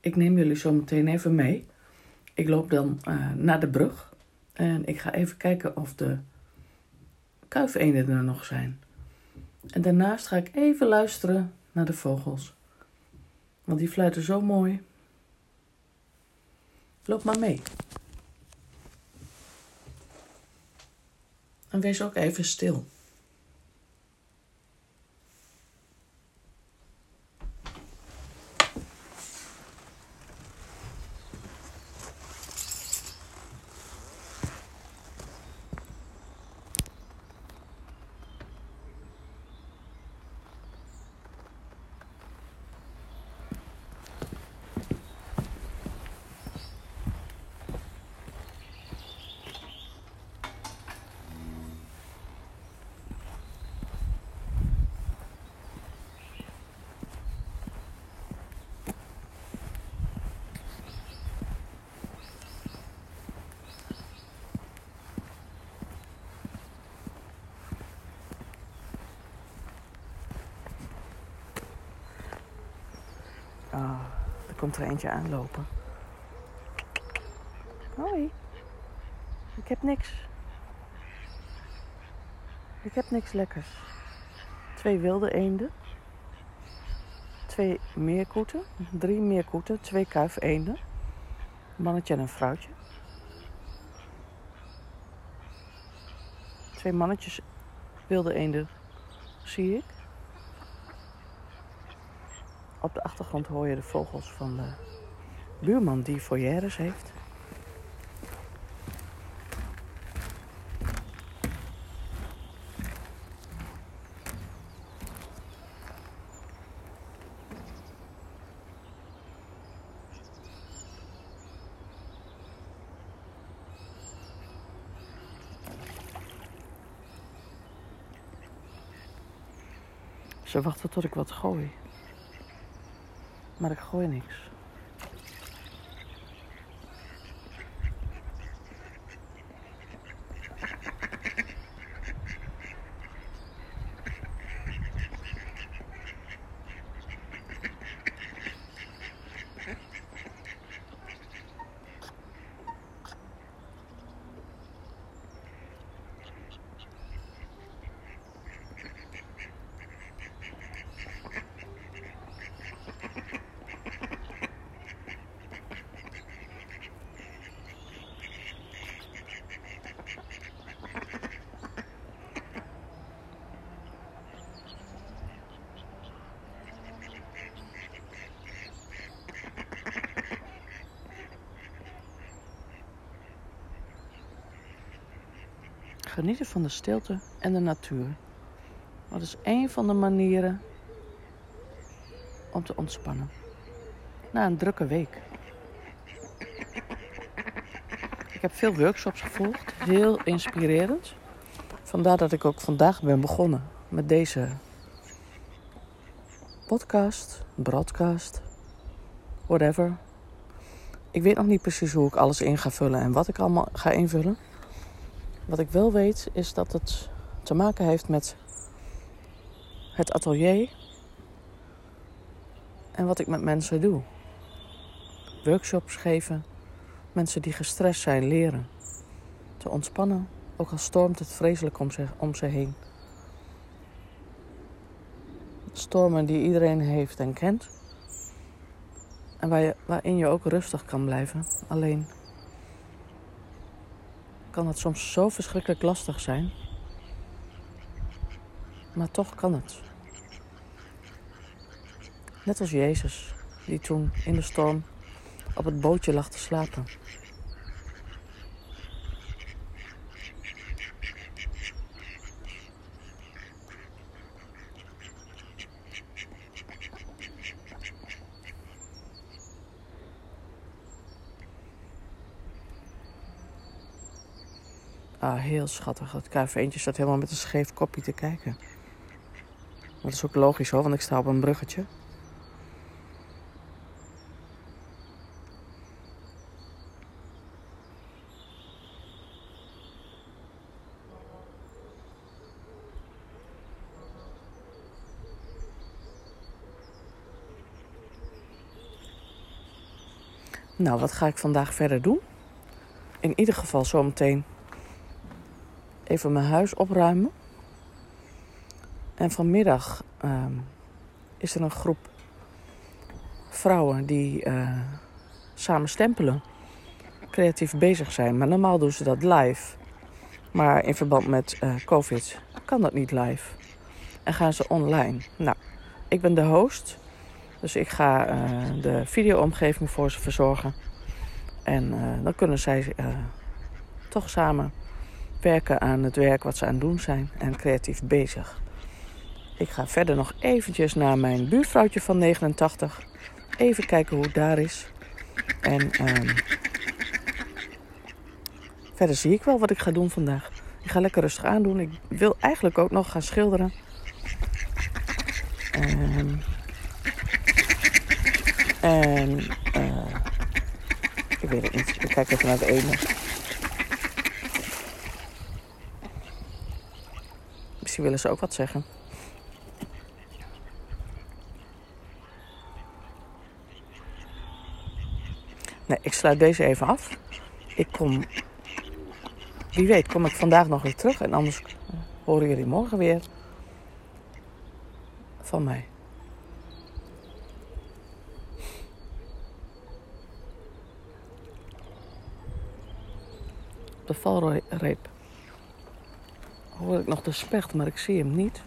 ik neem jullie zo meteen even mee. Ik loop dan uh, naar de brug en ik ga even kijken of de kuifeenden er nog zijn. En daarnaast ga ik even luisteren naar de vogels. Want die fluiten zo mooi. Loop maar mee. En wees ook even stil. Oh, er komt er eentje aanlopen. Hoi. Ik heb niks. Ik heb niks lekkers. Twee wilde eenden. Twee meerkoeten. Drie meerkoeten. Twee kuifeenden. Een mannetje en een vrouwtje. Twee mannetjes wilde eenden zie ik. Op de achtergrond hoor je de vogels van de buurman die foyeres heeft. Ze wachten tot ik wat gooi. Maar ik gooi niks. Genieten van de stilte en de natuur. Dat is een van de manieren om te ontspannen. Na een drukke week. Ik heb veel workshops gevolgd, heel inspirerend. Vandaar dat ik ook vandaag ben begonnen met deze podcast, broadcast, whatever. Ik weet nog niet precies hoe ik alles in ga vullen en wat ik allemaal ga invullen. Wat ik wel weet is dat het te maken heeft met het atelier en wat ik met mensen doe. Workshops geven, mensen die gestrest zijn leren te ontspannen, ook al stormt het vreselijk om ze, om ze heen. Stormen die iedereen heeft en kent. En waar je, waarin je ook rustig kan blijven. Alleen kan het soms zo verschrikkelijk lastig zijn. Maar toch kan het. Net als Jezus, die toen in de storm op het bootje lag te slapen. Ah, heel schattig. Het kuifeentje staat helemaal met een scheef kopje te kijken. Dat is ook logisch hoor, want ik sta op een bruggetje. Nou, wat ga ik vandaag verder doen? In ieder geval zometeen even mijn huis opruimen. En vanmiddag ehm, is er een groep vrouwen die uh, samen stempelen, creatief bezig zijn. Maar normaal doen ze dat live. Maar in verband met uh, COVID kan dat niet live. En gaan ze online. Nou, ik ben de host. Dus ik ga uh, de videoomgeving voor ze verzorgen. En dan kunnen zij toch samen werken aan het werk wat ze aan het doen zijn. En creatief bezig. Ik ga verder nog eventjes naar mijn buurvrouwtje van 89. Even kijken hoe het daar is. En um, verder zie ik wel wat ik ga doen vandaag. Ik ga lekker rustig aandoen. Ik wil eigenlijk ook nog gaan schilderen. En, en uh, ik weet het niet. Ik kijk even naar de ene. Willen ze ook wat zeggen. Nee, ik sluit deze even af. Ik kom. Wie weet, kom ik vandaag nog weer terug. En anders horen jullie morgen weer van mij. de valreep hoor ik nog de specht, maar ik zie hem niet.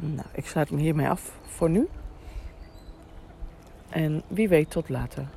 Nou, ik sluit me hiermee af voor nu. En wie weet tot later.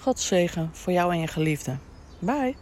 God zegen voor jou en je geliefde. Bye.